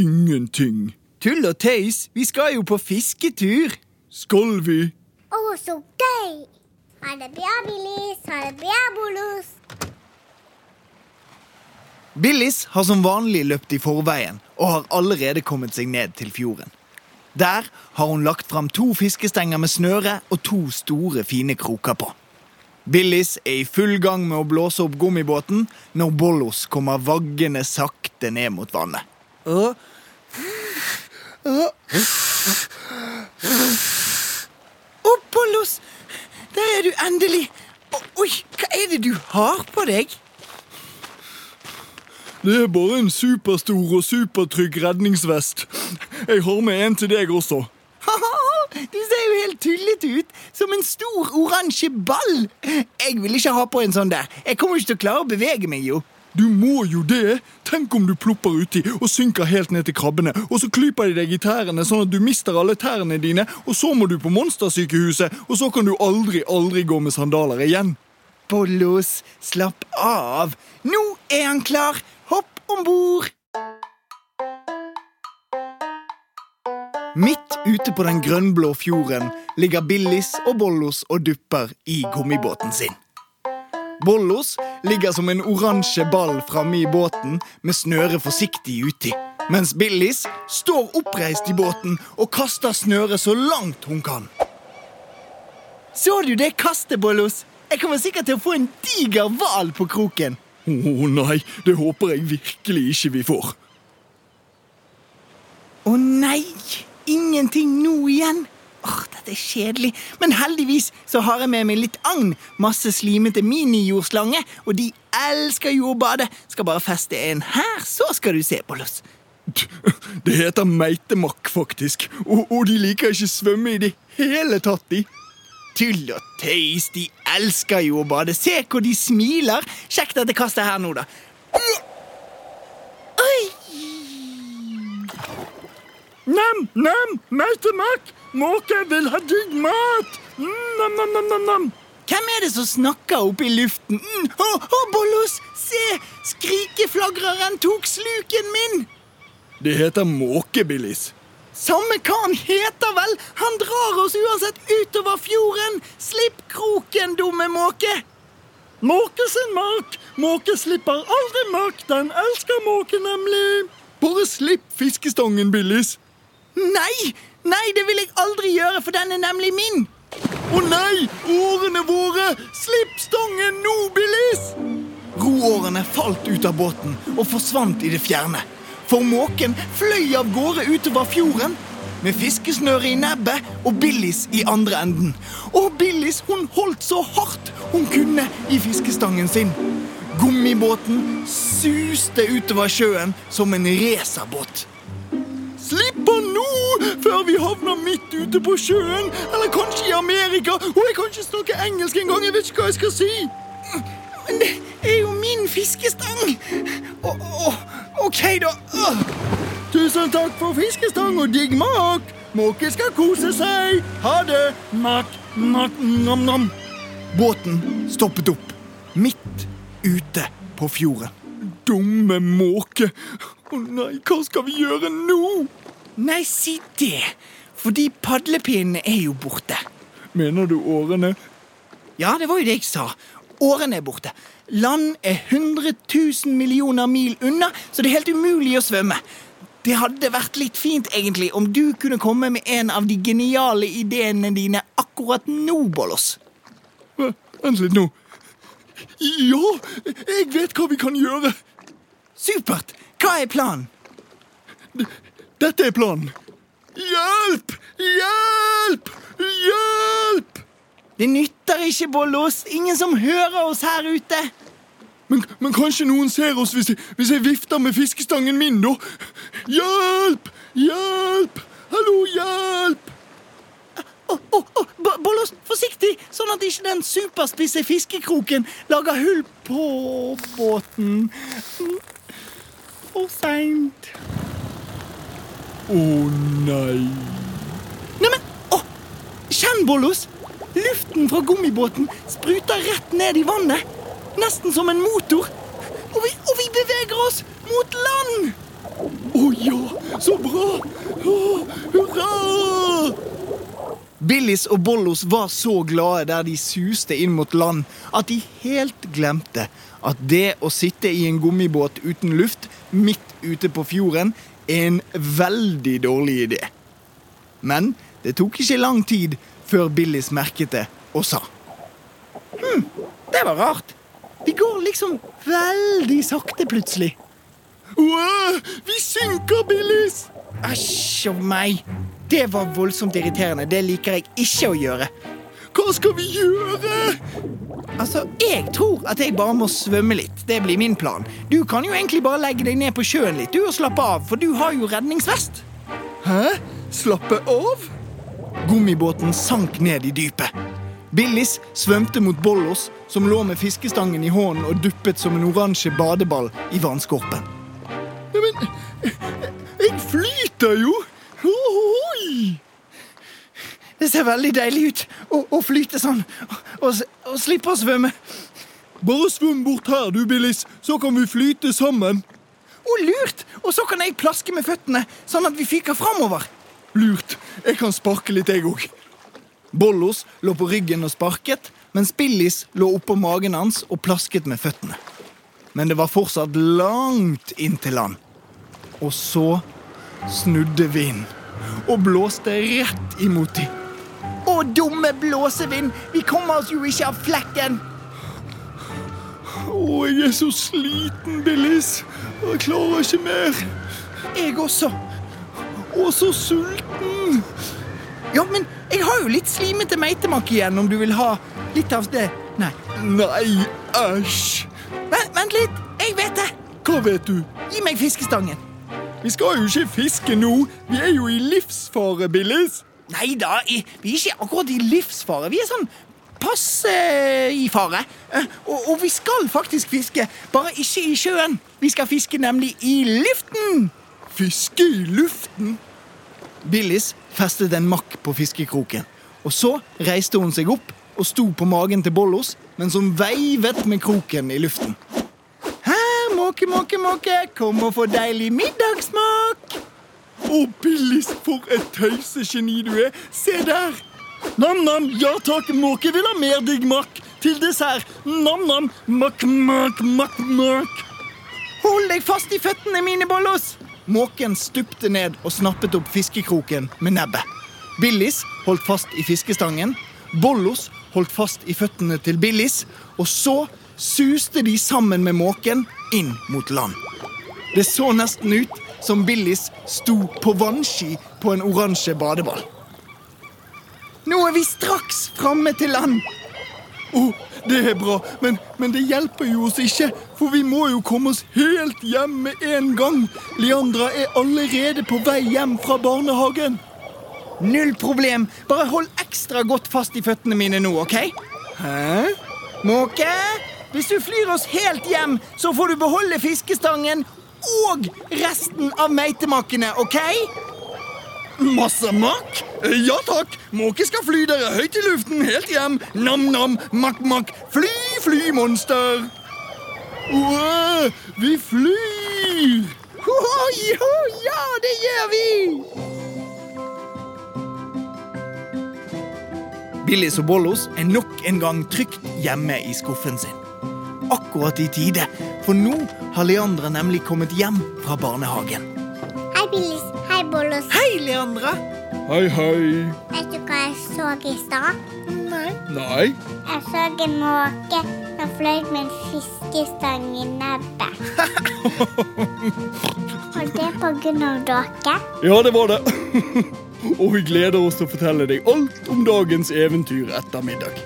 Ingenting. Tull og tøys, vi skal jo på fisketur. Skal vi? Å, så gøy! Ha det bra, Billis. Ha det bra, Bollos. Billis har som vanlig løpt i forveien og har allerede kommet seg ned til fjorden. Der har hun lagt fram to fiskestenger med snøre og to store, fine kroker på. Billis er i full gang med å blåse opp gummibåten når Bollos kommer vaggende sakte ned mot vannet. Å, Bollos! Der er du endelig! Oi, hva er det du har på deg? Det er bare en superstor og supertrygg redningsvest. Jeg har med en til deg også. Du ser jo helt tullete ut, som en stor oransje ball. Jeg vil ikke ha på en sånn der. Jeg kommer ikke til å klare å bevege meg, jo. Du må jo det. Tenk om du plopper uti og synker helt ned til krabbene, og så klyper de deg i tærne sånn at du mister alle tærne dine, og så må du på monstersykehuset, og så kan du aldri, aldri gå med sandaler igjen. Bollos, slapp av. Nå er han klar. Hopp om bord. Midt ute på den grønnblå fjorden ligger Billis og Bollos og dupper i gummibåten sin. Bollos ligger som en oransje ball framme i båten med snøret forsiktig uti. Mens Billis står oppreist i båten og kaster snøret så langt hun kan. Så du det kastet, Bollos? Jeg kommer sikkert til å få en diger hval på kroken. Å nei, det håper jeg virkelig ikke vi får. Å nei, ingenting nå igjen. Åh, Dette er kjedelig, men heldigvis så har jeg med meg litt agn. Masse slimete minijordslange, og de elsker jo å bade. Skal bare feste en her, så skal du se, Bollos. Det heter meitemakk, faktisk. Og, og de liker ikke svømme i det hele tatt, de. Tull og tøys, de elsker jo å bade. Se hvor de smiler. Sjekk dette kastet her nå, da. Oi! Nam, nam, meitemakk! Måke vil ha digg mat! Mm, nam, nam, nam, nam, nam. Hvem er det som snakker oppe i luften? Mm, å, å, Bollos, se! Skrikeflagreren tok sluken min! Det heter måkebillis. Samme hva han heter vel! Han drar oss uansett utover fjorden! Slipp kroken, dumme måke! Måke sin mark! Måke slipper aldri mark. Den elsker måke, nemlig. Bare slipp fiskestangen, Billis. Nei! Nei, det vil jeg aldri gjøre, for den er nemlig min. Å nei! Årene våre! Slipp stangen nå, Billis! Roårene falt ut av båten og forsvant i det fjerne. For måken fløy av gårde utover fjorden med fiskesnøret i nebbet og Billis i andre enden. Og Billis hun holdt så hardt hun kunne i fiskestangen sin. Gummibåten suste utover sjøen som en racerbåt. Havner midt ute på sjøen! Eller kanskje i Amerika, og jeg kan ikke snakke engelsk engang! Jeg vet ikke hva jeg skal si! Men det er jo min fiskestang! Oh, oh, OK, da. Oh. Tusen takk for fiskestang og digg mak! Måke skal kose seg! Ha det! Mak, mak, nam-nam. Båten stoppet opp, midt ute på fjorden. Dumme måke! Å nei, hva skal vi gjøre nå? Nei, si det. Fordi padlepinnene er jo borte. Mener du årene? Ja, det var jo det jeg sa. Årene er borte. Land er 100 000 millioner mil unna, så det er helt umulig å svømme. Det hadde vært litt fint egentlig om du kunne komme med en av de geniale ideene dine akkurat nå, Bollos. Vent litt nå. Ja, jeg vet hva vi kan gjøre. Supert! Hva er planen? Dette er planen. Hjelp! Hjelp! Det nytter ikke, Bollos. Ingen som hører oss her ute. Men, men kanskje noen ser oss hvis jeg, hvis jeg vifter med fiskestangen min, da? Hjelp! Hjelp! Hallo, hjelp! Å, å, Bo- Bollos, forsiktig, sånn at ikke den superspisse fiskekroken lager hull på båten. For seint. Å nei. Bollos! Luften fra gummibåten spruter rett ned i vannet. Nesten som en motor. Og vi, og vi beveger oss mot land! Å ja, så bra! Oh, hurra! Billis og Bollos var så glade der de suste inn mot land, at de helt glemte at det å sitte i en gummibåt uten luft midt ute på fjorden er en veldig dårlig idé. Men det tok ikke lang tid før Billis merket det og sa Hm, det var rart. Vi går liksom veldig sakte plutselig. Wow, vi synker, Billis! Æsj og meg. Det var voldsomt irriterende. Det liker jeg ikke å gjøre. Hva skal vi gjøre? Altså, Jeg tror at jeg bare må svømme litt. Det blir min plan. Du kan jo egentlig bare legge deg ned på sjøen litt du og slappe av, for du har jo redningsvest. Hæ? Slappe av? Gummibåten sank ned i dypet. Billis svømte mot Bollos, som lå med fiskestangen i hånden og duppet som en oransje badeball i vannskorpen. Men Jeg flyter jo! Ohoi! Det ser veldig deilig ut å, å flyte sånn og, og, og slippe å svømme. Bare svøm bort her, du, Billis, så kan vi flyte sammen. Å, lurt! Og så kan jeg plaske med føttene, sånn at vi fyker framover. Lurt. Jeg kan sparke litt, jeg òg. Bollos lå på ryggen og sparket, mens Billis lå oppå magen hans og plasket med føttene. Men det var fortsatt langt inn til land. Og så snudde vinden og blåste rett imot dem. Å, dumme blåsevind! Vi kommer oss jo ikke av flekken! Å, jeg er så sliten, Billis. Jeg klarer ikke mer. Jeg også. Og så sulten. Ja, men jeg har jo litt slimete meitemakk igjen, om du vil ha litt av det. Nei. Nei, æsj. Vent, vent litt! Jeg vet det! Hva vet du? Gi meg fiskestangen. Vi skal jo ikke fiske nå. Vi er jo i livsfare, Billis. Nei da, vi er ikke akkurat i livsfare. Vi er sånn passe i fare. Eh, Og, og vi skal faktisk fiske, bare ikke i sjøen. Vi skal fiske nemlig i luften. Fiske i luften? Billis festet en makk på fiskekroken. Og så reiste hun seg opp og sto på magen til Bollos mens hun veivet med kroken i luften. Her, måke, måke, måke, kom og få deilig middagssmak. Å, Billis, for et tøysegeni du er. Se der. Nam-nam, ja takk, måke vil ha mer digg makk. Til dessert. Nam-nam, makk, makk, makk, makk. Hold deg fast i føttene mine, Bollos! Måken stupte ned og snappet opp fiskekroken med nebbet. Billis holdt fast i fiskestangen. Bollos holdt fast i føttene til Billis. Og så suste de sammen med måken inn mot land. Det så nesten ut som Billis sto på vannski på en oransje badeball. Nå er vi straks framme til land. Å, det er bra, men, men det hjelper jo oss ikke, for vi må jo komme oss helt hjem med en gang. Leandra er allerede på vei hjem fra barnehagen. Null problem. Bare hold ekstra godt fast i føttene mine nå, OK? Hæ? Måke, hvis du flyr oss helt hjem, så får du beholde fiskestangen og resten av meitemakkene, OK? Masse makk? Eh, Ja takk. Måke skal fly dere høyt i luften, helt hjem. Nam-nam, makk-makk. Fly, fly, monster. Wow, vi flyr! Oi, ho, ja, det gjør vi! Billis og Bollos er nok en gang trygt hjemme i skuffen sin. Akkurat i tide, for nå har Leandra nemlig kommet hjem fra barnehagen. Hei, Billis. Hei, Bollos. Hei, Leandra! Hei, hei. Vet du hva jeg så i stad? Nei. Nei. Jeg så en måke som fløy med en fiskestang i nebbet. Var det på grunn av dere. Ja, det var det. Og vi gleder oss til å fortelle deg alt om dagens eventyr etter middag.